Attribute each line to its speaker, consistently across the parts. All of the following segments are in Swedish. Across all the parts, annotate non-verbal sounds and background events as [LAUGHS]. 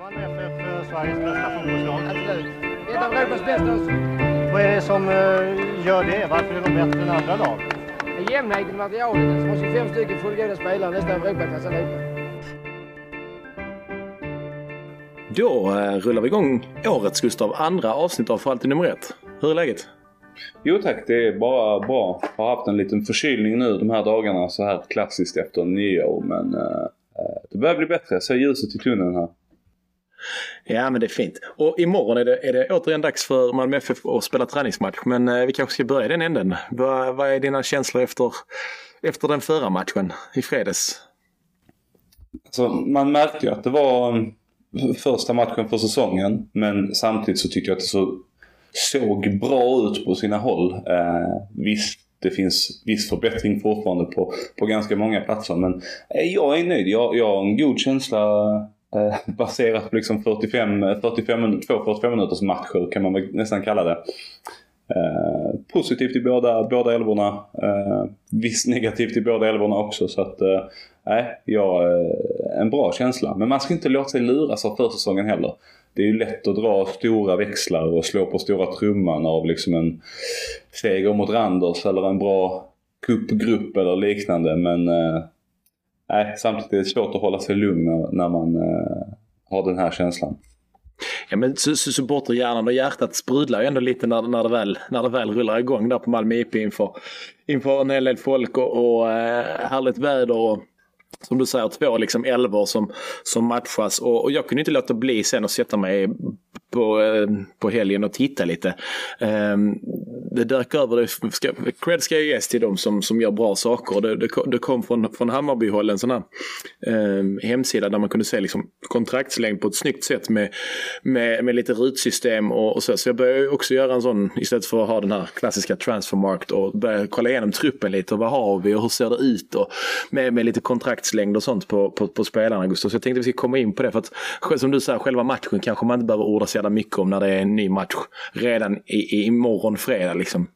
Speaker 1: Malmö FF Sveriges bästa fotbollslag?
Speaker 2: Absolut. Ett av Europas bästa.
Speaker 1: Vad är det som eh, gör det? Varför är de bättre än andra lag?
Speaker 2: Jämnheten i materialet. Alltså, har 25 stycken fullgoda spelare, nästan Europaklass allihopa.
Speaker 3: Då eh, rullar vi igång årets Gustav, andra avsnitt av För alltid nummer ett. Hur är läget?
Speaker 4: Jo tack, det är bara bra. Jag har haft en liten förkylning nu de här dagarna så här klassiskt efter nyår men uh, det börjar bli bättre. Jag ser ljuset i tunneln här.
Speaker 3: Ja men det är fint. Och imorgon är det, är det återigen dags för Malmö FF att spela träningsmatch. Men eh, vi kanske ska börja i den änden. Vad, vad är dina känslor efter, efter den förra matchen i fredags?
Speaker 4: Alltså, man märkte ju att det var mm, första matchen för säsongen. Men samtidigt så tyckte jag att det så, såg bra ut på sina håll. Eh, visst, det finns viss förbättring fortfarande på, på ganska många platser. Men eh, jag är nöjd. Jag, jag har en god känsla Eh, baserat på liksom 45, 45, eh, två 45 minuters matcher kan man väl nästan kalla det. Eh, positivt i båda, båda älvorna. Eh, visst negativt i båda älvorna också. Så att, eh, nej, eh, ja, en bra känsla. Men man ska inte låta sig luras av försäsongen heller. Det är ju lätt att dra stora växlar och slå på stora trumman av liksom en seger mot Randers eller en bra cupgrupp eller liknande. Men eh, nej, samtidigt är det svårt att hålla sig lugn när, när man eh, har den här känslan.
Speaker 3: Ja men supporterhjärnan och hjärtat sprudlar ju ändå lite när, när, det väl, när det väl rullar igång där på Malmö IP inför, inför en hel del folk och, och eh, härligt väder och som du säger två liksom elvor som, som matchas och, och jag kunde inte låta bli sen att sätta mig på, eh, på helgen och titta lite. Ehm, det dök över, ska, cred ska jag ges till dem som, som gör bra saker. Det, det, det kom från, från Hammarbyhåll en sån här eh, hemsida där man kunde se liksom kontraktslängd på ett snyggt sätt med, med, med lite rutsystem och, och så. Så jag började också göra en sån istället för att ha den här klassiska transfermarkt och börja kolla igenom truppen lite och vad har vi och hur ser det ut och med, med lite kontraktslängd och sånt på, på, på spelarna Gustav. Så jag tänkte att vi ska komma in på det för att som du säger, själva matchen kanske man inte behöver orda sig jävla mycket om när det är en ny match redan i, i imorgon fredag liksom.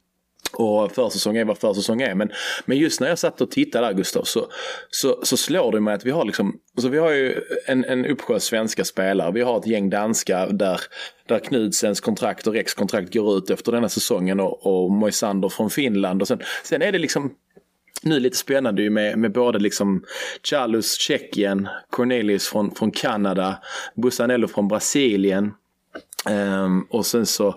Speaker 3: Och försäsong är vad försäsong är. Men, men just när jag satt och tittade där Gustav så, så, så slår det mig att vi har liksom, alltså vi har ju en, en uppsjö svenska spelare. Vi har ett gäng danska där, där Knudsens kontrakt och Rex kontrakt går ut efter denna säsongen och, och Moisander från Finland. Och sen, sen är det liksom nu lite spännande ju med, med både liksom Charles Tjeckien, Cornelius från, från Kanada, Bussanello från Brasilien. Um, och sen så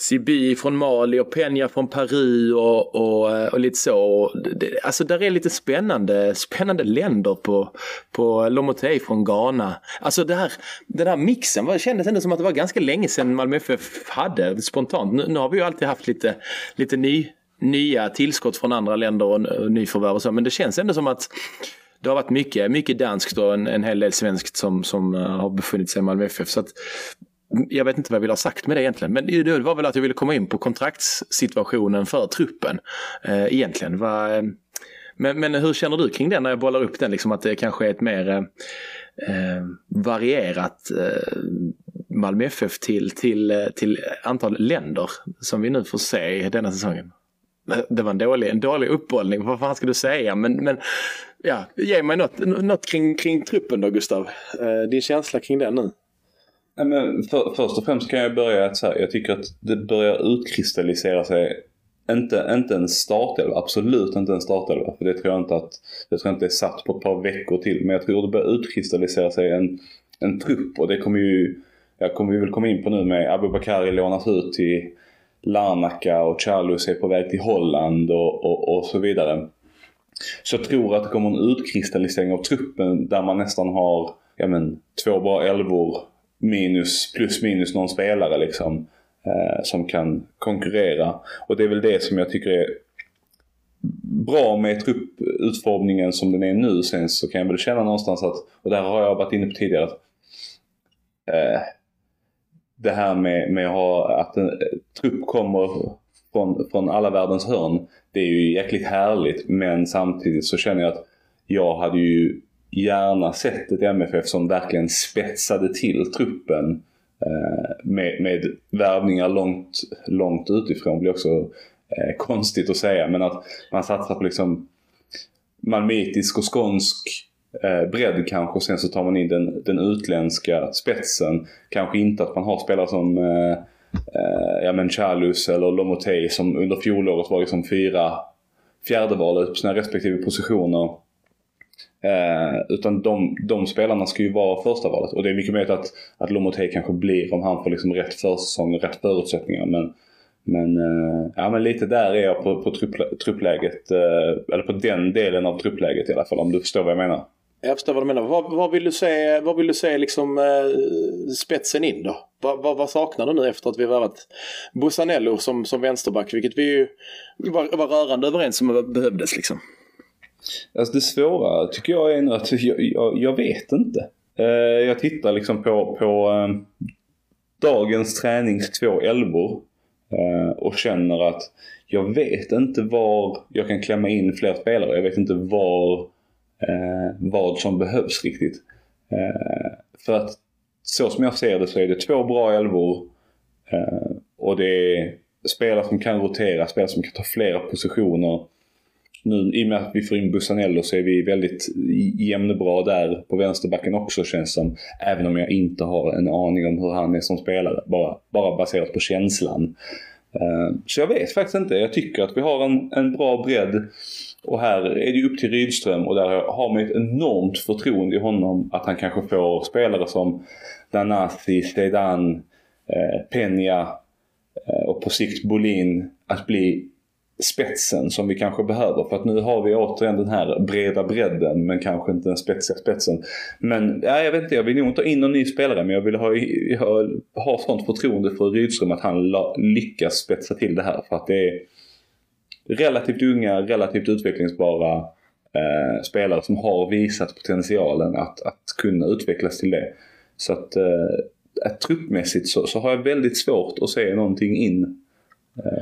Speaker 3: Sibi från Mali och Peña från Peru och, och, eh, och lite så. Det, alltså där är lite spännande, spännande länder på, på Lomotey från Ghana. Alltså det här, den här mixen var, kändes ändå som att det var ganska länge sedan Malmö FF hade spontant. Nu, nu har vi ju alltid haft lite, lite ny, nya tillskott från andra länder och, nyförvärv och så. Men det känns ändå som att det har varit mycket, mycket danskt och en, en hel del svenskt som, som eh, har befunnit sig i Malmö FF. Så att, Mm, jag vet inte vad jag vill ha sagt med det egentligen. Men det var väl att jag ville komma in på kontraktssituationen för truppen. Eh, egentligen. Va, eh, men, men hur känner du kring det när jag bollar upp den? Liksom att det kanske är ett mer eh, eh varierat eh, Malmö FF till, till, eh, till antal länder som vi nu får se denna säsongen. Det var en dålig, en dålig uppbollning, vad fan ska du säga? Men, men ja, ge mig något, något kring, kring truppen då Gustav. Eh, din känsla kring den nu?
Speaker 4: Men för, först och främst kan jag börja att så jag tycker att det börjar utkristallisera sig inte, inte en startelva, absolut inte en startelva. För det tror jag inte att jag tror inte det är satt på ett par veckor till. Men jag tror det börjar utkristallisera sig en, en trupp och det kommer ju, jag kommer vi väl komma in på nu med Abubakari lånas ut till Larnaca och Charlus är på väg till Holland och, och, och så vidare. Så jag tror att det kommer en utkristallisering av truppen där man nästan har ja men, två bra elvor minus, plus minus någon spelare liksom. Eh, som kan konkurrera. Och det är väl det som jag tycker är bra med trupputformningen som den är nu. Sen så kan jag väl känna någonstans att, och där har jag varit inne på tidigare, att eh, det här med, med att, ha, att en trupp kommer från, från alla världens hörn. Det är ju jäkligt härligt men samtidigt så känner jag att jag hade ju gärna sett ett MFF som verkligen spetsade till truppen eh, med, med värvningar långt, långt utifrån. Det blir också eh, konstigt att säga men att man satsar på liksom malmitisk och skånsk eh, bredd kanske och sen så tar man in den, den utländska spetsen. Kanske inte att man har spelare som eh, eh, ja, men Chalus eller Lomotey som under fjolåret var liksom fyra fjärdevalet på sina respektive positioner. Eh, utan de, de spelarna ska ju vara första valet och det är mycket möjligt att, att Lomotey kanske blir om han får liksom rätt försäsong och rätt förutsättningar. Men, men, eh, ja, men lite där är jag på, på trupp, truppläget, eh, eller på den delen av truppläget i alla fall om du förstår vad jag menar.
Speaker 3: Jag förstår vad du menar. Vad, vad vill du se, vad vill du se liksom eh, spetsen in då? Vad, vad, vad, saknar du nu efter att vi värvat Bussanello som, som vänsterback? Vilket vi ju var, var rörande överens om behövdes liksom.
Speaker 4: Alltså det svåra tycker jag är nu att jag, jag, jag vet inte. Eh, jag tittar liksom på, på ehm, dagens tränings två elvor eh, och känner att jag vet inte var jag kan klämma in fler spelare. Jag vet inte var eh, vad som behövs riktigt. för att så som jag ser det så är det två bra elvor och det är spelare som kan rotera, spelare som kan ta flera positioner nu i och med att vi får in Bussanello så är vi väldigt jämnbra där på vänsterbacken också känns som. Även om jag inte har en aning om hur han är som spelare. Bara, bara baserat på känslan. Eh, så jag vet faktiskt inte. Jag tycker att vi har en, en bra bredd. Och här är det upp till Rydström och där har man ett enormt förtroende i honom att han kanske får spelare som Danasi, Sedan, eh, Peña eh, och på sikt Bolin att bli spetsen som vi kanske behöver. För att nu har vi återigen den här breda bredden men kanske inte den spetsiga spetsen. Men ja, jag vet inte, jag vill nog inte ha in någon ny spelare men jag vill ha, jag ha sånt förtroende för Rydström att han lyckas spetsa till det här. För att det är relativt unga, relativt utvecklingsbara eh, spelare som har visat potentialen att, att kunna utvecklas till det. Så att eh, truppmässigt så, så har jag väldigt svårt att se någonting in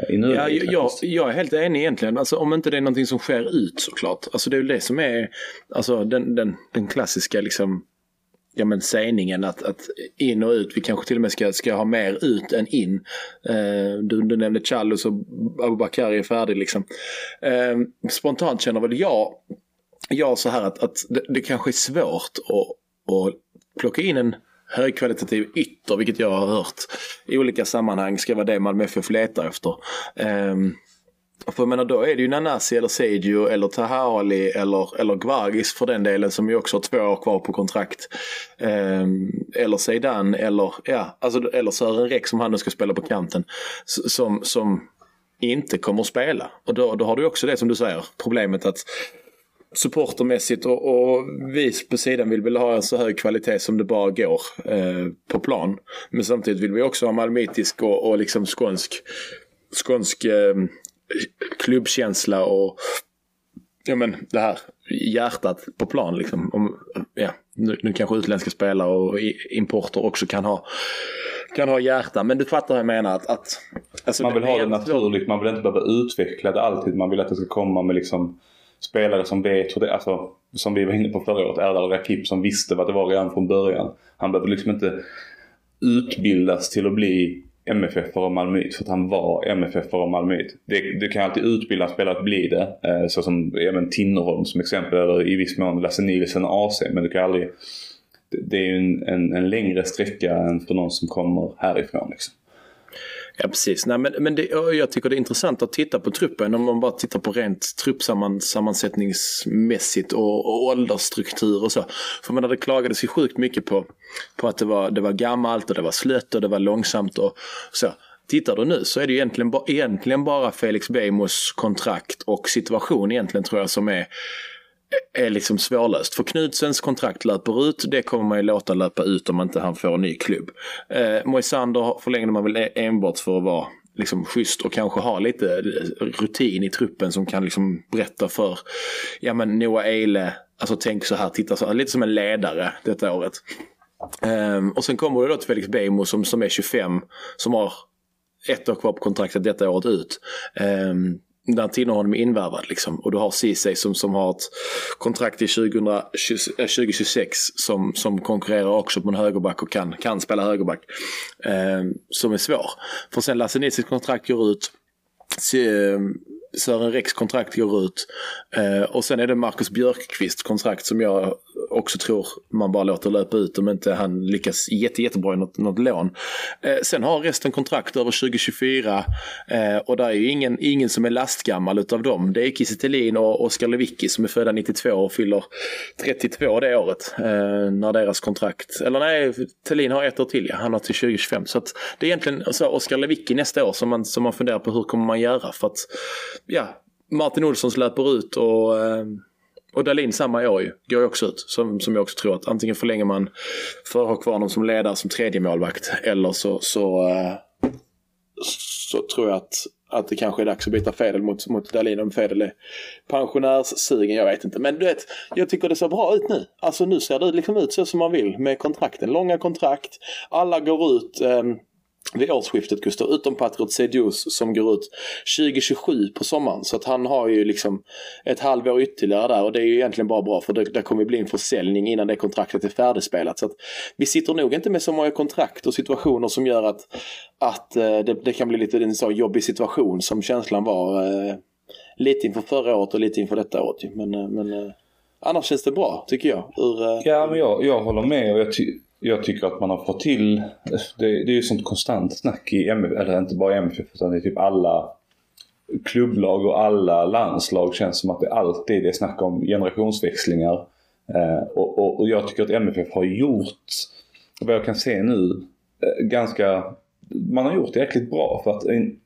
Speaker 3: i Ja, jag, jag, är helt enig egentligen. Alltså, om inte det är någonting som sker ut såklart. Alltså, det är ju det som är alltså, den, den, den klassiska liksom, ja, men, sägningen att, att in och ut. Vi kanske till och med ska, ska ha mer ut än in. Eh, du, du nämnde Chalus och Abubakari är färdig liksom. Eh, spontant känner väl jag, jag så här att, att det, det kanske är svårt att, att plocka in en högkvalitativ ytter, vilket jag har hört i olika sammanhang ska vara det Malmö FF letar efter. Um, för jag menar då är det ju Nanasi eller Sejdio eller Tahali eller, eller Gvargis för den delen som ju också har två år kvar på kontrakt. Um, eller Zeidan eller, ja, alltså, eller Sören Rex som han nu ska spela på kanten. Som, som inte kommer att spela. Och då, då har du också det som du säger, problemet att supportermässigt och, och vi på sidan vill väl ha en så hög kvalitet som det bara går eh, på plan. Men samtidigt vill vi också ha malmitisk och, och liksom skånsk, skånsk eh, klubbkänsla och ja, men det här hjärtat på plan. Liksom. Om, ja, nu, nu kanske utländska spelare och importer också kan ha kan ha hjärta. Men du fattar vad jag menar. Att, att
Speaker 4: alltså man vill ha det naturligt. Man vill inte behöva utveckla det alltid. Man vill att det ska komma med liksom spelare som vet hur det, alltså som vi var inne på förra året, Erdal Rakip som visste vad det var redan från början. Han behövde liksom inte utbildas till att bli MFF och Malmöit för att han var MFF och Malmöit. Du kan alltid utbilda en spelare att bli det. Eh, så som även Tinnerholm som exempel eller i viss mån Lasse Nielsen AC. Men du kan aldrig... Det är ju en, en, en längre sträcka än för någon som kommer härifrån. Liksom.
Speaker 3: Ja precis, Nej, men, men det, jag tycker det är intressant att titta på truppen om man bara tittar på rent truppsammansättningsmässigt och, och åldersstruktur och så. För man det klagades ju sjukt mycket på, på att det var, det var gammalt och det var slött och det var långsamt och så. Tittar du nu så är det egentligen, egentligen bara Felix Beijmos kontrakt och situation egentligen tror jag som är är liksom svårlöst. För Knudsens kontrakt löper ut. Det kommer man ju låta löpa ut om inte han får en ny klubb. Eh, Moisander förlängde man väl e- enbart för att vara liksom schysst och kanske ha lite eh, rutin i truppen som kan liksom berätta för ja men Noah Eile, alltså tänk så här, titta så här, lite som en ledare detta året. Um, och sen kommer det då till Felix Beijmo som, som är 25, som har ett år kvar på kontraktet detta året ut. Um, där Tinnerholm är invärvad liksom. Och du har Ceesay som, som har ett kontrakt till 2026 eh, som, som konkurrerar också på en högerback och kan, kan spela högerback. Eh, som är svår. För sen Lasse Nilsens kontrakt går ut. Så, eh, Sören Rex kontrakt går ut. Eh, och sen är det Marcus Björkqvist kontrakt som jag också tror man bara låter löpa ut om inte han lyckas jätte, jättebra i något, något lån. Eh, sen har resten kontrakt över 2024 eh, och där är ju ingen, ingen som är lastgammal utav dem. Det är Kiese och Oskar Lewicki som är födda 92 och fyller 32 det året. Eh, när deras kontrakt, eller nej, Thelin har ett år till ja, han har till 2025. Så att det är egentligen så Oskar Lewicki nästa år som man, som man funderar på hur kommer man göra för att ja, Martin Olssons löper ut och ehm, och Dahlin samma år ju, går ju också ut. Som, som jag också tror att antingen förlänger man för att ha kvar honom som ledare som tredje målvakt eller så, så, eh, så tror jag att, att det kanske är dags att byta Fedel mot, mot Dahlin om Fedel är pensionärssugen. Jag vet inte. Men du vet, jag tycker det ser bra ut nu. Alltså nu ser det liksom ut så som man vill med kontrakten. Långa kontrakt. Alla går ut. Um, vid årsskiftet Gustav, utom Patriot Sedius som går ut 2027 på sommaren. Så att han har ju liksom ett halvår ytterligare där och det är ju egentligen bara bra för det, det kommer bli en försäljning innan det kontraktet är färdigspelat. Så att vi sitter nog inte med så många kontrakt och situationer som gör att, att eh, det, det, kan bli lite en så jobbig situation som känslan var eh, lite inför förra året och lite inför detta året. Men, eh, men eh, annars känns det bra tycker jag. Ur, eh,
Speaker 4: ja men jag, jag håller med och jag tycker jag tycker att man har fått till, det, det är ju sånt konstant snack i MFF, eller inte bara i MFF utan i typ alla klubblag och alla landslag känns som att det alltid är snack om generationsväxlingar. Eh, och, och, och, jag tycker att MFF har gjort, vad jag kan se nu, eh, ganska, man har gjort det jäkligt bra för att en,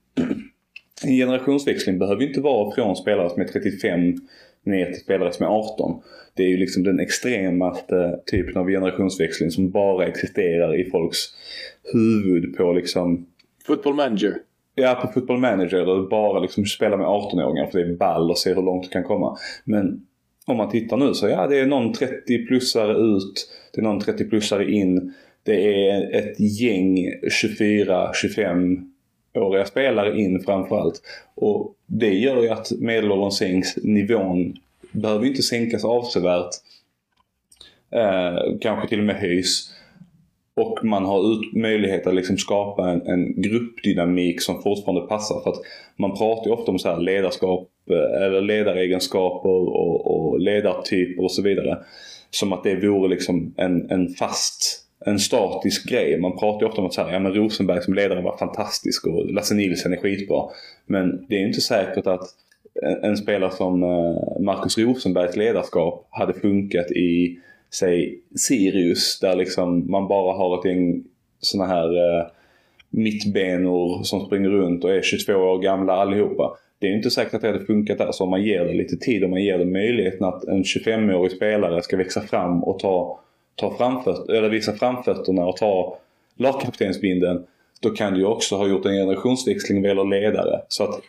Speaker 4: [CLEARS THROAT] en generationsväxling behöver inte vara från spelare som är 35 ner till spelare som är 18. Det är ju liksom den extremaste typen av generationsväxling som bara existerar i folks huvud på liksom...
Speaker 3: Football manager.
Speaker 4: Ja, på football manager. Där du bara liksom spelar med 18-åringar för det är ball och ser hur långt du kan komma. Men om man tittar nu så ja, det är någon 30-plussare ut. Det är någon 30-plussare in. Det är ett gäng 24-25 åriga spelare in framförallt. Och det gör ju att medelåldern sänks, nivån behöver inte sänkas avsevärt. Eh, kanske till och med höjs. Och man har ut, möjlighet att liksom skapa en, en gruppdynamik som fortfarande passar. För att man pratar ju ofta om så här ledarskap eh, eller ledaregenskaper och, och ledartyper och så vidare. Som att det vore liksom en, en fast en statisk grej. Man pratar ju ofta om att så här, ja, men Rosenberg som ledare var fantastisk och Lasse Nilsson är skitbra. Men det är inte säkert att en, spelare som eh, Marcus Rosenbergs ledarskap hade funkat i, säg, Sirius där liksom man bara har ett gäng sådana här eh, mittbenor som springer runt och är 22 år gamla allihopa. Det är inte säkert att det hade funkat där. Så om man ger det lite tid och man ger det möjligheten att en 25-årig spelare ska växa fram och ta ta framföt eller visa framfötterna och ta lagkaptensbindeln. Då kan du ju också ha gjort en generationsväxling vad gäller ledare. Så att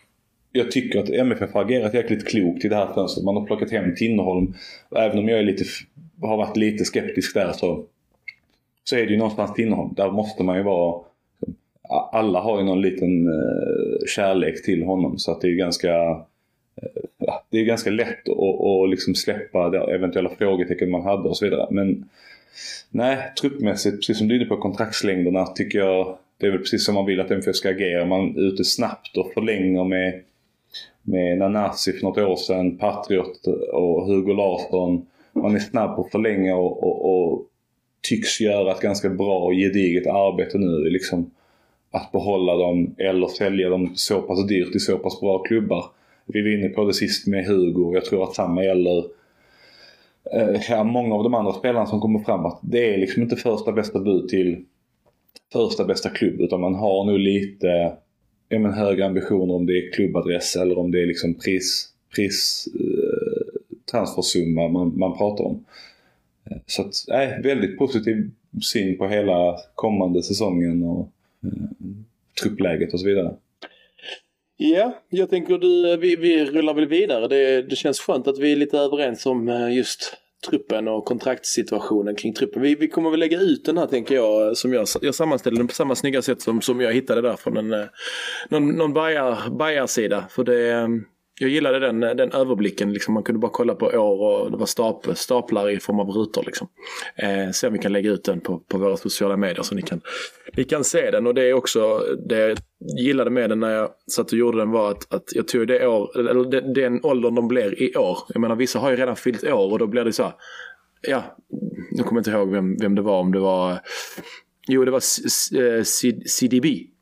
Speaker 4: jag tycker att MFF har agerat jäkligt klokt i det här fönstret. Man har plockat hem Tinnerholm. Även om jag är lite, har varit lite skeptisk där så, så är det ju någonstans Tinnerholm. Där måste man ju vara alla har ju någon liten uh, kärlek till honom så att det är ganska uh, det är ganska lätt att, att liksom släppa det eventuella frågetecken man hade och så vidare. Men Nej, truppmässigt, precis som du är inne på kontraktslängderna, tycker jag det är väl precis som man vill att MFF ska agera. Man är ute snabbt och förlänger med, med Nanasi för något år sedan, Patriot och Hugo Larsson. Man är snabb på att förlänga och, och, och tycks göra ett ganska bra och gediget arbete nu. Liksom att behålla dem eller sälja dem så pass dyrt i så pass bra klubbar. Vi var inne på det sist med Hugo. Jag tror att samma gäller Eh, ja, många av de andra spelarna som kommer fram att det är liksom inte första bästa bud till första bästa klubb utan man har nog lite ja, men högre ambitioner om det är klubbadress eller om det är liksom pris, pris eh, transfersumma man, man pratar om. Eh, så att, nej, väldigt positiv syn på hela kommande säsongen och eh, truppläget och så vidare.
Speaker 3: Ja, jag tänker du, vi, vi rullar väl vidare. Det, det känns skönt att vi är lite överens om eh, just truppen och kontraktssituationen kring truppen. Vi, vi kommer väl lägga ut den här tänker jag. Som jag, jag sammanställde den på samma snygga sätt som, som jag hittade där från en, eh, någon, någon Bayer-sida. För det, eh, jag gillade den, den överblicken. Liksom. Man kunde bara kolla på år och det var stap, staplar i form av rutor. Liksom. Eh, se om vi kan lägga ut den på, på våra sociala medier så ni kan, ni kan se den och det är också det jag gillade med den när jag satt och gjorde den var att, att jag tog det år, eller den, den åldern de blir i år. Jag menar vissa har ju redan fyllt år och då blir det så här, ja, nu kommer jag inte ihåg vem, vem det var, om det var, jo det var CDB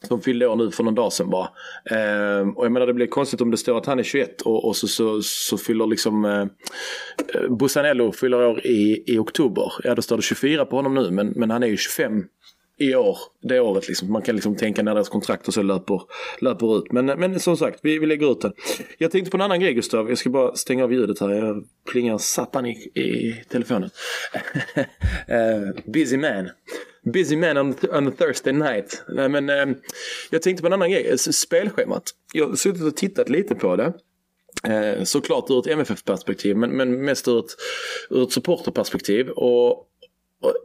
Speaker 3: som fyllde år nu för någon dag sedan bara. Eh, och jag menar det blir konstigt om det står att han är 21 och, och så, så, så fyller liksom eh, eh Bussanello fyller år i, i oktober. Ja då står det 24 på honom nu men, men han är ju 25 i år, det året liksom. Man kan liksom tänka när deras kontrakt och så löper, löper ut. Men, men som sagt, vi, vi lägger ut den. Jag tänkte på en annan grej Gustav. Jag ska bara stänga av ljudet här. Jag plingar satan i, i telefonen. uh, [LAUGHS] busy man. Busy man on, on a Thursday night. Nej, men uh, jag tänkte på en annan grej. Spelschemat. Jag har suttit och tittat lite på det. Eh, såklart ur ett MFF-perspektiv men, men mest ur ett, ur ett supporterperspektiv. Och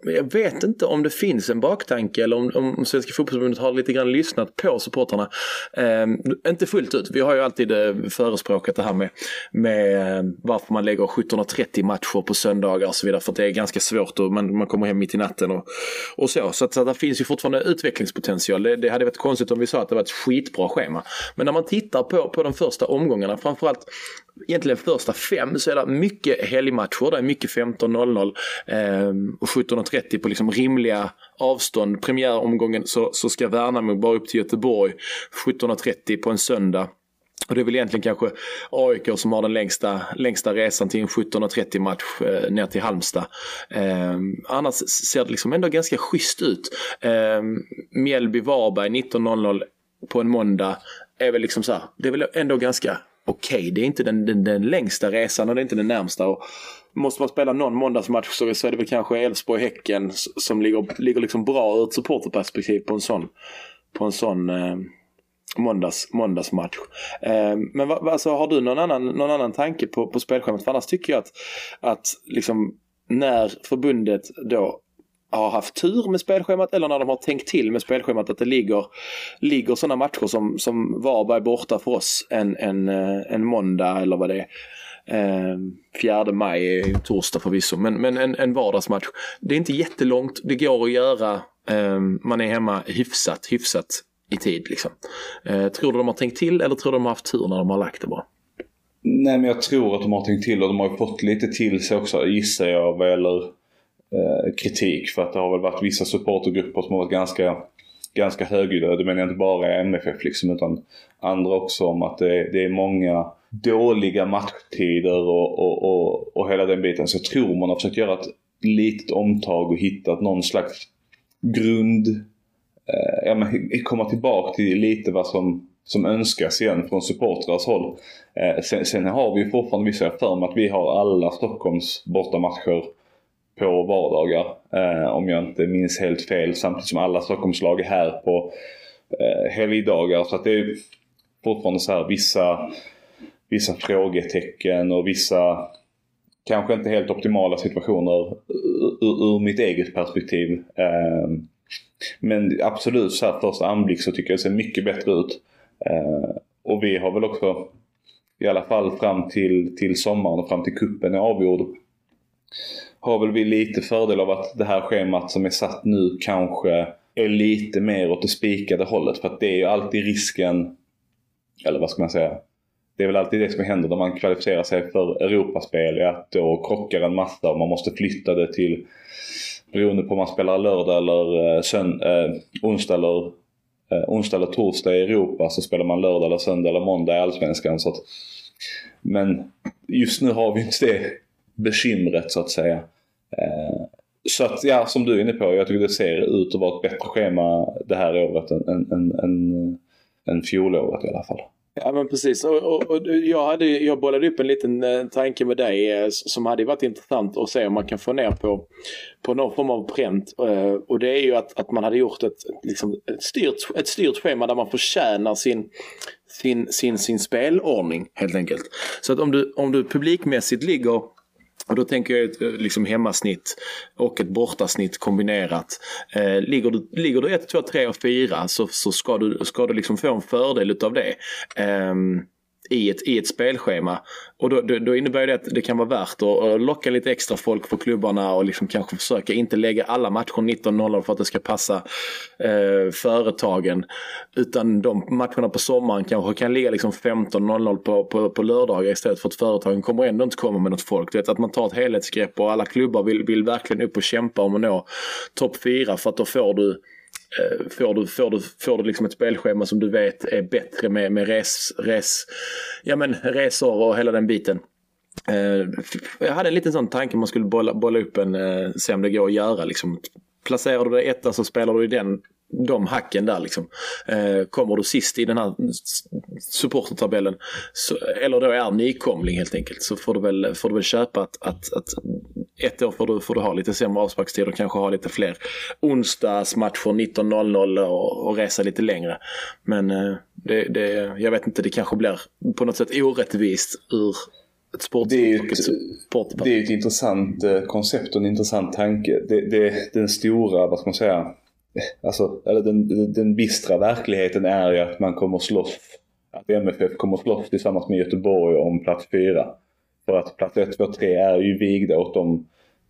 Speaker 3: jag vet inte om det finns en baktanke eller om, om Svenska fotbollsförbundet har lite grann lyssnat på supporterna. Eh, inte fullt ut. Vi har ju alltid eh, förespråkat det här med, med eh, varför man lägger 17.30 matcher på söndagar och så vidare. För att det är ganska svårt och man, man kommer hem mitt i natten och, och så. Så, att, så att det finns ju fortfarande utvecklingspotential. Det, det hade varit konstigt om vi sa att det var ett skitbra schema. Men när man tittar på, på de första omgångarna, framförallt egentligen första fem så är det mycket helgmatcher. Det är mycket 15.00 eh, och 17.30 på liksom rimliga avstånd. Premiäromgången så, så ska Värnamo bara upp till Göteborg 17.30 på en söndag. Och det är väl egentligen kanske AIK som har den längsta, längsta resan till en 17.30 match eh, ner till Halmstad. Eh, annars ser det liksom ändå ganska schysst ut. Eh, Mjällby-Varberg 19.00 på en måndag är väl liksom så här, det är väl ändå ganska okej. Okay. Det är inte den, den, den, längsta resan och det är inte den närmsta. Och måste man spela någon måndagsmatch så är det väl kanske Elfsborg-Häcken som ligger, ligger liksom bra ur ett supporterperspektiv på en sån, på en sån eh, måndags, måndagsmatch. Eh, men va, alltså, har du någon annan, någon annan tanke på, på spelschemat? För annars tycker jag att, att liksom, när förbundet då har haft tur med spelschemat eller när de har tänkt till med spelschemat att det ligger, ligger sådana matcher som, som Varberg borta för oss en, en, eh, en måndag eller vad det är. Ehm, fjärde 4 maj är ju torsdag förvisso men, men en, en vardagsmatch. Det är inte jättelångt, det går att göra. Ehm, man är hemma hyfsat, hyfsat i tid liksom. Eh, tror du de har tänkt till eller tror du de har haft tur när de har lagt det bara?
Speaker 4: Nej men jag tror att de har tänkt till och de har ju fått lite till sig också gissar jag vad gäller Eh, kritik för att det har väl varit vissa supportergrupper som har varit ganska, ganska högljudda. Det menar jag inte bara MFF liksom utan andra också om att det, det är många dåliga matchtider och, och, och, och hela den biten. Så jag tror man har försökt göra ett litet omtag och hittat någon slags grund, eh, ja men komma tillbaka till lite vad som som önskas igen från supportrars håll. Eh, sen, sen, har vi fortfarande, vissa för mig att vi har alla Stockholms bortamatcher på vardagar. Eh, om jag inte minns helt fel. Samtidigt som alla Stockholmslag är här på eh, helgdagar. Så att det är fortfarande så här vissa, vissa frågetecken och vissa kanske inte helt optimala situationer ur, ur mitt eget perspektiv. Ehm, men absolut så här första anblick så tycker jag det ser mycket bättre ut. Ehm, och vi har väl också i alla fall fram till, till sommaren och fram till kuppen är avgjord har väl vi lite fördel av att det här schemat som är satt nu kanske är lite mer åt det spikade hållet. För att det är ju alltid risken, eller vad ska man säga? Det är väl alltid det som händer när man kvalificerar sig för Europaspel. Att då krockar en massa och man måste flytta det till, beroende på om man spelar lördag eller eh, sönd, eh, onsdag eller eh, onsdag eller torsdag i Europa så spelar man lördag eller söndag eller måndag i Allsvenskan. Så att, men just nu har vi inte det bekymret så att säga. Eh, så att ja, som du är inne på, jag tycker det ser ut att vara ett bättre schema det här året än, än, än, än, än fjolåret i alla fall.
Speaker 3: Ja men precis och, och, och, jag, hade, jag bollade upp en liten eh, tanke med dig eh, som hade varit intressant att se om man kan få ner på, på någon form av pränt. Eh, och det är ju att, att man hade gjort ett, liksom, ett, styrt, ett styrt schema där man förtjänar sin, sin, sin, sin spelordning helt enkelt. Så att om du, om du publikmässigt ligger och då tänker jag ett eh, liksom hemmasnitt och ett bortasnitt kombinerat. Eh, ligger, du, ligger du 1, 2, 3 och 4 så, så ska du, ska du liksom få en fördel utav det. Eh, i ett, i ett spelschema. Och då, då, då innebär det att det kan vara värt att, att locka lite extra folk på klubbarna och liksom kanske försöka inte lägga alla matcher 19.00 för att det ska passa eh, företagen. Utan de matcherna på sommaren kanske kan ligga liksom 15.00 på, på, på lördagar istället för att företagen kommer ändå inte komma med något folk. vet, att man tar ett helhetsgrepp och alla klubbar vill, vill verkligen upp och kämpa om att nå topp 4 för att då får du Eh, får du, får du, får du liksom ett spelschema som du vet är bättre med, med res, res, ja men resor och hela den biten. Eh, jag hade en liten sån tanke man skulle bolla, bolla upp en, eh, se om det går att göra liksom. Placerar du dig etta så spelar du i den de hacken där liksom. Eh, kommer du sist i den här supportertabellen eller då är nykomling helt enkelt så får du väl, får du väl köpa att, att, att ett år får du, får du ha lite sämre avsparkstid och kanske ha lite fler onsdagsmatcher 19.00 och, och resa lite längre. Men eh, det, det, jag vet inte, det kanske blir på något sätt orättvist ur ett sport
Speaker 4: det är ju ett, det är ett intressant eh, koncept och en intressant tanke. Det, det, den stora, vad ska man säga, alltså, eller den, den bistra verkligheten är ju att man kommer slåss, att MFF kommer slåss tillsammans med Göteborg om plats fyra. För att plats 1, 2, 3 är ju vigda åt de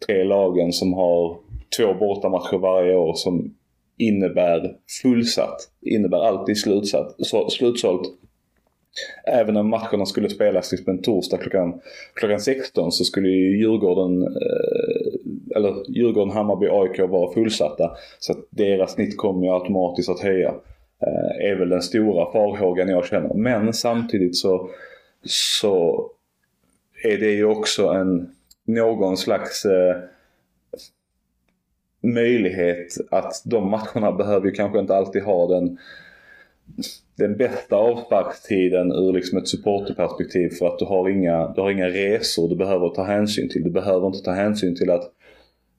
Speaker 4: tre lagen som har två bortamatcher varje år som innebär fullsatt. Innebär alltid slutsatt, Så slutsålt. Även om matcherna skulle spelas liksom en torsdag klockan, klockan 16 så skulle ju Djurgården, eh, eller Djurgården, Hammarby, AIK vara fullsatta. Så att deras snitt kommer ju automatiskt att höja. Eh, är väl den stora farhågan jag känner. Men samtidigt så, så är det ju också en någon slags eh, möjlighet att de matcherna behöver ju kanske inte alltid ha den den bästa avsparkstiden ur liksom ett supporterperspektiv för att du har, inga, du har inga resor du behöver ta hänsyn till. Du behöver inte ta hänsyn till att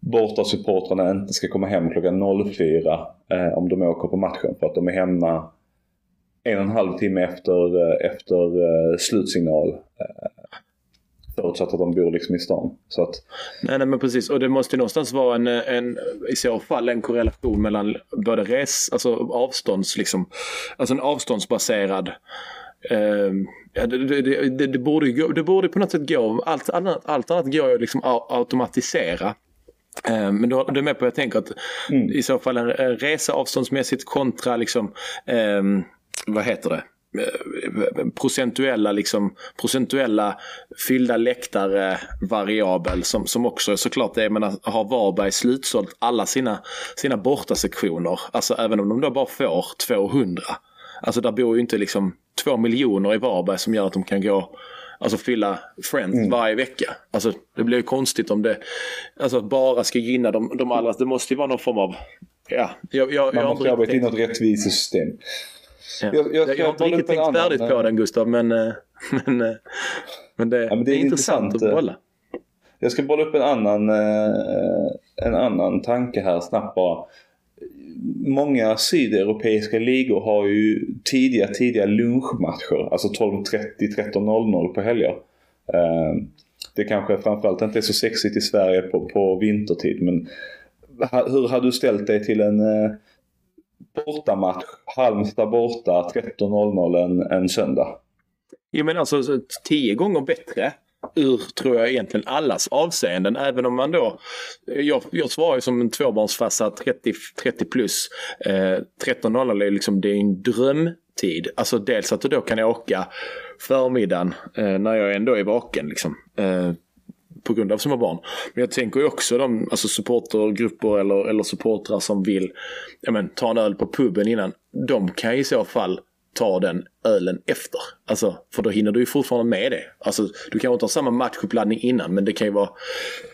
Speaker 4: bortasupportrarna inte ska komma hem klockan 04 eh, om de åker på matchen för att de är hemma en och en halv timme efter, eh, efter eh, slutsignal. Eh, Förutsatt att de bor liksom i stan. Så att...
Speaker 3: nej, nej, men precis. Och det måste ju någonstans vara en, en, i så fall en korrelation mellan både res, alltså avstånds, liksom, alltså en avståndsbaserad Uh, ja, det, det, det, det, borde gå, det borde på något sätt gå, allt annat, allt annat går ju liksom att automatisera. Uh, men du, du är med på, jag tänker att mm. i så fall en, en resa avståndsmässigt kontra liksom, uh, vad heter det? Eh, procentuella, liksom, procentuella fyllda läktare variabel som, som också såklart är, menar, har Varberg slutsålt alla sina, sina bortasektioner. Alltså även om de då bara får 200. Alltså där bor ju inte liksom två miljoner i Varberg som gör att de kan gå Alltså fylla Friends mm. varje vecka. Alltså det blir ju konstigt om det alltså, bara ska gynna de, de allra. Det måste ju vara någon form av... Ja,
Speaker 4: jag, jag, Man jag måste arbeta in något rättvisesystem.
Speaker 3: Ja. Jag, jag, jag, har inte riktigt tänkt annan, färdigt på den Gustav men, eh, [LAUGHS] men, eh, men, det, ja, men det, är, är intressant, att bolla.
Speaker 4: Jag ska bolla upp en annan, eh, en annan tanke här snabbt bara. Många sydeuropeiska ligor har ju tidiga, tidiga lunchmatcher. Alltså 12.30, 13.00 på helger. Eh, det kanske framförallt inte är så sexigt i Sverige på, på vintertid men hur hade du ställt dig till en eh, bortamatch, Halmstad borta 13.00 en, en söndag.
Speaker 3: Jo men alltså tio gånger bättre ur, tror jag, egentligen allas avseenden. Även om man då, jag, jag svarar ju som en tvåbarnsfarsa 30, 30 plus. Eh, 13.00 är liksom, det är en drömtid. Alltså dels att du då kan åka förmiddagen eh, när jag ändå är vaken liksom. Eh, på grund av små barn. Men jag tänker ju också de alltså supportergrupper eller, eller supportrar som vill ja, men, ta en öl på puben innan. De kan i så fall ta den ölen efter. Alltså, för då hinner du ju fortfarande med det. Alltså, du kanske inte har samma matchuppladdning innan men det kan ju vara,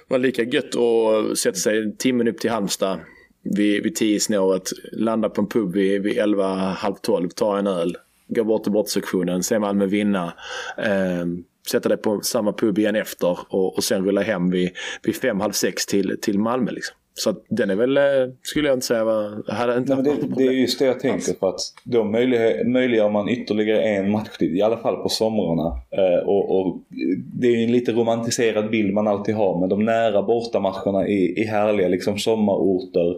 Speaker 3: vara lika gött att sätta sig timmen upp till Halmstad vid, vid tio snåret, landa på en pub vid, vid 11, halv 12, ta en öl, gå bort till bortsektionen, se Malmö vinna. Eh, sätta dig på samma pub igen efter och, och sen rulla hem vid, vid fem, halv sex till, till Malmö. Liksom. Så den är väl, eh, skulle jag inte säga, var, hade inte
Speaker 4: Nej, det, det är just det jag tänker för att då möjliggör, möjliggör man ytterligare en matchtid, i alla fall på somrarna. Eh, och, och, det är en lite romantiserad bild man alltid har men de nära bortamatcherna i, i härliga liksom sommarorter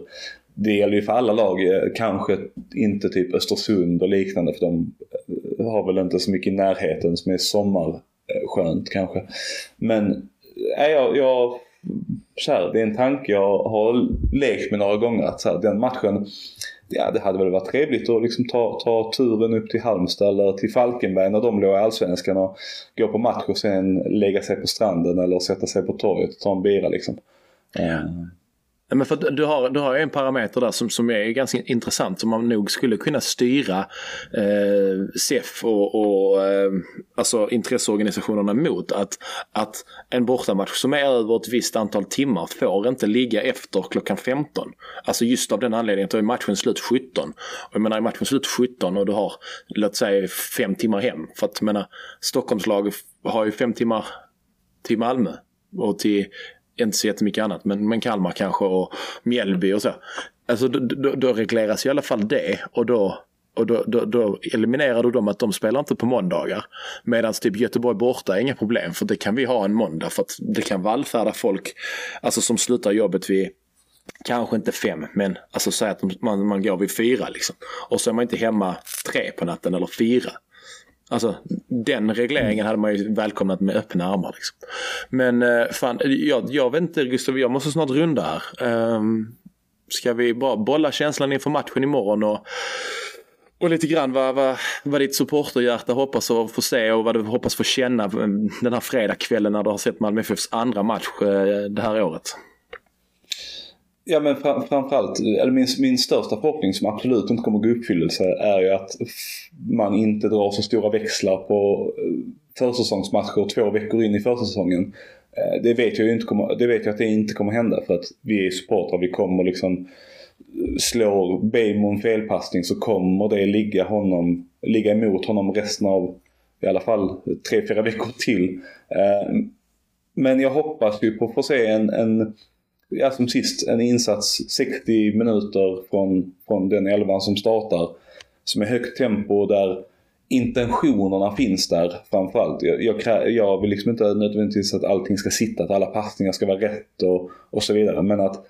Speaker 4: det gäller ju för alla lag, eh, kanske inte typ Östersund och liknande för de har väl inte så mycket i närheten som är sommarskönt kanske. Men äh, jag, jag så här, det är en tanke jag har lekt med några gånger. Att så här, den matchen, ja det hade väl varit trevligt att liksom ta, ta turen upp till Halmstad eller till Falkenberg när de låg i Allsvenskan och gå på match och sen lägga sig på stranden eller sätta sig på torget och ta en bira liksom.
Speaker 3: Ja. Men för du, har, du har en parameter där som, som är ganska intressant som man nog skulle kunna styra eh, SEF och, och eh, alltså intresseorganisationerna mot. Att, att en bortamatch som är över ett visst antal timmar får inte ligga efter klockan 15. Alltså just av den anledningen att då är matchen slut 17. Och jag menar är matchen slut 17 och du har låt säga fem timmar hem. För att jag menar Stockholmslag har ju fem timmar till Malmö och till inte så jättemycket annat, men, men Kalmar kanske och Mjällby och så. Alltså då, då, då regleras i alla fall det och då och då, då, då, eliminerar du dem att de spelar inte på måndagar. Medan typ Göteborg borta är inga problem för det kan vi ha en måndag för att det kan vallfärda folk alltså som slutar jobbet vid Kanske inte fem, men alltså säg att man, man går vid fyra liksom. Och så är man inte hemma tre på natten eller fyra. Alltså den regleringen hade man ju välkomnat med öppna armar. Liksom. Men eh, fan, jag, jag vet inte Gustav, jag måste snart runda här. Um, ska vi bara bolla känslan inför matchen imorgon och, och lite grann vad, vad, vad ditt supporterhjärta hoppas att få se och vad du hoppas få känna ehm, den här fredagskvällen när du har sett Malmö FFs andra match eh, det här året?
Speaker 4: Ja men fram, framförallt, eller min, min största förhoppning som absolut inte kommer gå i uppfyllelse är ju att man inte drar så stora växlar på eh, försäsongsmatcher två veckor in i försäsongen. Eh, det vet jag ju inte kommer, det vet jag att det inte kommer hända för att vi är supportrar. Vi kommer liksom eh, slår Bejmo en felpassning så kommer det ligga honom, ligga emot honom resten av i alla fall tre, fyra veckor till. Men jag hoppas ju på att få se en, en ja, som sist, en insats 60 minuter från, från den elvan som startar. Som är högt tempo där intentionerna finns där framförallt. Jag, jag, jag vill liksom inte nödvändigtvis att allting ska sitta, att alla passningar ska vara rätt och, och så vidare. Men att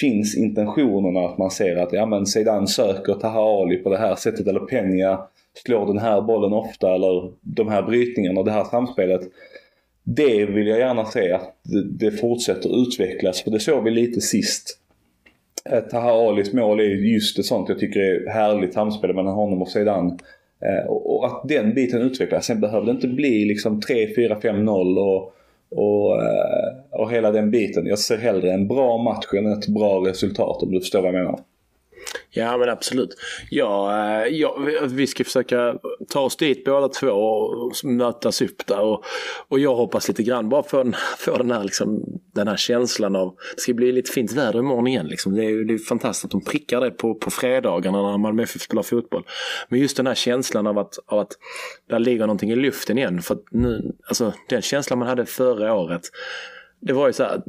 Speaker 4: finns intentionerna att man ser att ja men Zeidan söker Taha Ali på det här sättet eller Peña slår den här bollen ofta eller de här brytningarna och det här samspelet det vill jag gärna se att det, fortsätter utvecklas. För det såg vi lite sist. Taha Alis mål är just ett sånt jag tycker är härligt samspel mellan honom och Zeidan. Eh, och att den biten utvecklas. Sen behöver det inte bli liksom 3, 4, 5, 0 och, och, eh, och hela den biten. Jag ser hellre en bra match än ett bra resultat om du förstår vad jag menar.
Speaker 3: Ja men absolut. Ja, eh, ja, vi ska försöka ta oss dit båda två och mötas upp där. Och, och jag hoppas lite grann bara få, [LAUGHS] få den, här, liksom, den här känslan av, det ska bli lite fint väder imorgon igen. Liksom. Det, är, det är fantastiskt att de prickar det på, på fredagarna när Malmö FF spelar fotboll. Men just den här känslan av att, av att där ligger någonting i luften igen. För nu, alltså, den känslan man hade förra året, det var ju så här,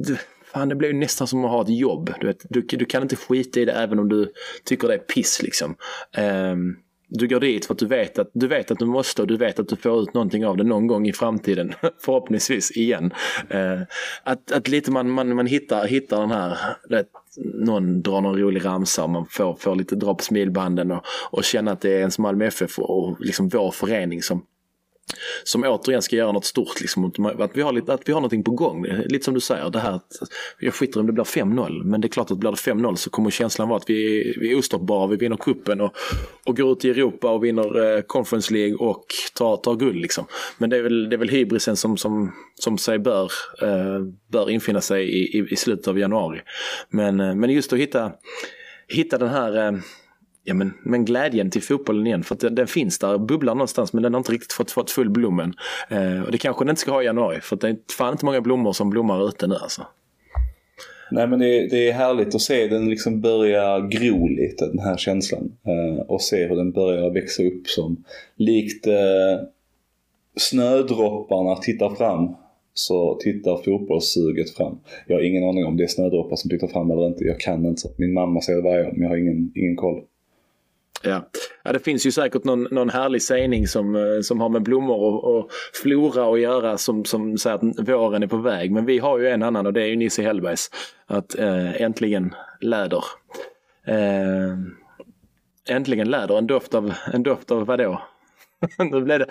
Speaker 3: fan det blir nästan som att ha ett jobb. Du, vet, du, du kan inte skita i det även om du tycker det är piss liksom. Um, du går dit för att du vet att, du vet att du måste och du vet att du får ut någonting av det någon gång i framtiden. [LAUGHS] Förhoppningsvis igen. Uh, att, att lite man, man, man hittar, hittar den här, det, någon drar någon rolig ramsa och man får, får lite dra på smilbanden och, och känna att det är ens Malmö FF och, och liksom vår förening som som återigen ska göra något stort. Liksom, att, vi har lite, att vi har någonting på gång. Lite som du säger, det här att jag skiter om det blir 5-0. Men det är klart att blir det 5-0 så kommer känslan vara att vi, vi är ostoppbara. Vi vinner kuppen och, och går ut i Europa och vinner eh, Conference League och tar, tar guld. Liksom. Men det är väl, det är väl hybrisen som, som, som sig bör, eh, bör infinna sig i, i, i, slutet av januari. Men, eh, men just att hitta, hitta den här eh, ja, men, men glädjen till fotbollen igen. För att den, den finns där, bubblar någonstans men den har inte riktigt fått, fått full blommen. Eh, och det kanske den inte ska ha i januari för det är fan inte många blommor som blommar ute nu alltså.
Speaker 4: Nej men det, det, är härligt att se den liksom börja gro lite den här känslan. Eh, och se hur den börjar växa upp som likt eh, snödropparna tittar fram så tittar fotbollssuget fram. Jag har ingen aning om det är snödroppar som tittar fram eller inte. Jag kan inte. Min mamma säger det varje år men jag har ingen, ingen koll.
Speaker 3: Ja. ja, det finns ju säkert någon, någon härlig sägning som, eh, som har med blommor och, och flora att göra som, som säger att våren är på väg. Men vi har ju en annan och det är ju Nisse Hellbergs. Att äh, äntligen läder. Äh, äntligen läder, en doft av, en doft av vadå? [LAUGHS] nu blev det,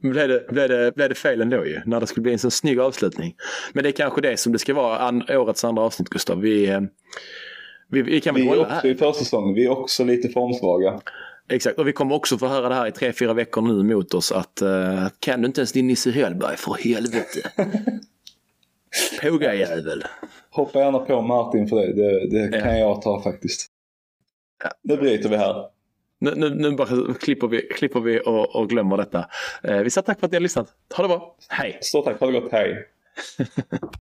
Speaker 3: nu blev det, blev det, blev det fel ändå ju. När det skulle bli en sån snygg avslutning. Men det är kanske det som det ska vara an, årets andra avsnitt Gustav. Vi, eh, vi, vi kan väl
Speaker 4: Vi är
Speaker 3: hålla
Speaker 4: också i
Speaker 3: här.
Speaker 4: försäsongen. Vi är också lite formsvaga.
Speaker 3: Exakt, och vi kommer också få höra det här i tre, fyra veckor nu mot oss att uh, kan du inte ens din Nisse Hellberg för helvete. [LAUGHS] Pågajävel.
Speaker 4: Hoppa gärna på Martin för det. Det, det
Speaker 3: Ja.
Speaker 4: kan jag ta faktiskt. Nu bryter vi här.
Speaker 3: Nu, nu, nu bara klipper vi, klipper vi och, och glömmer detta. Eh, vi säger tack för att ni har lyssnat. Ha det bra. Hej!
Speaker 4: Stort tack. Ha det gott. Hej. [LAUGHS]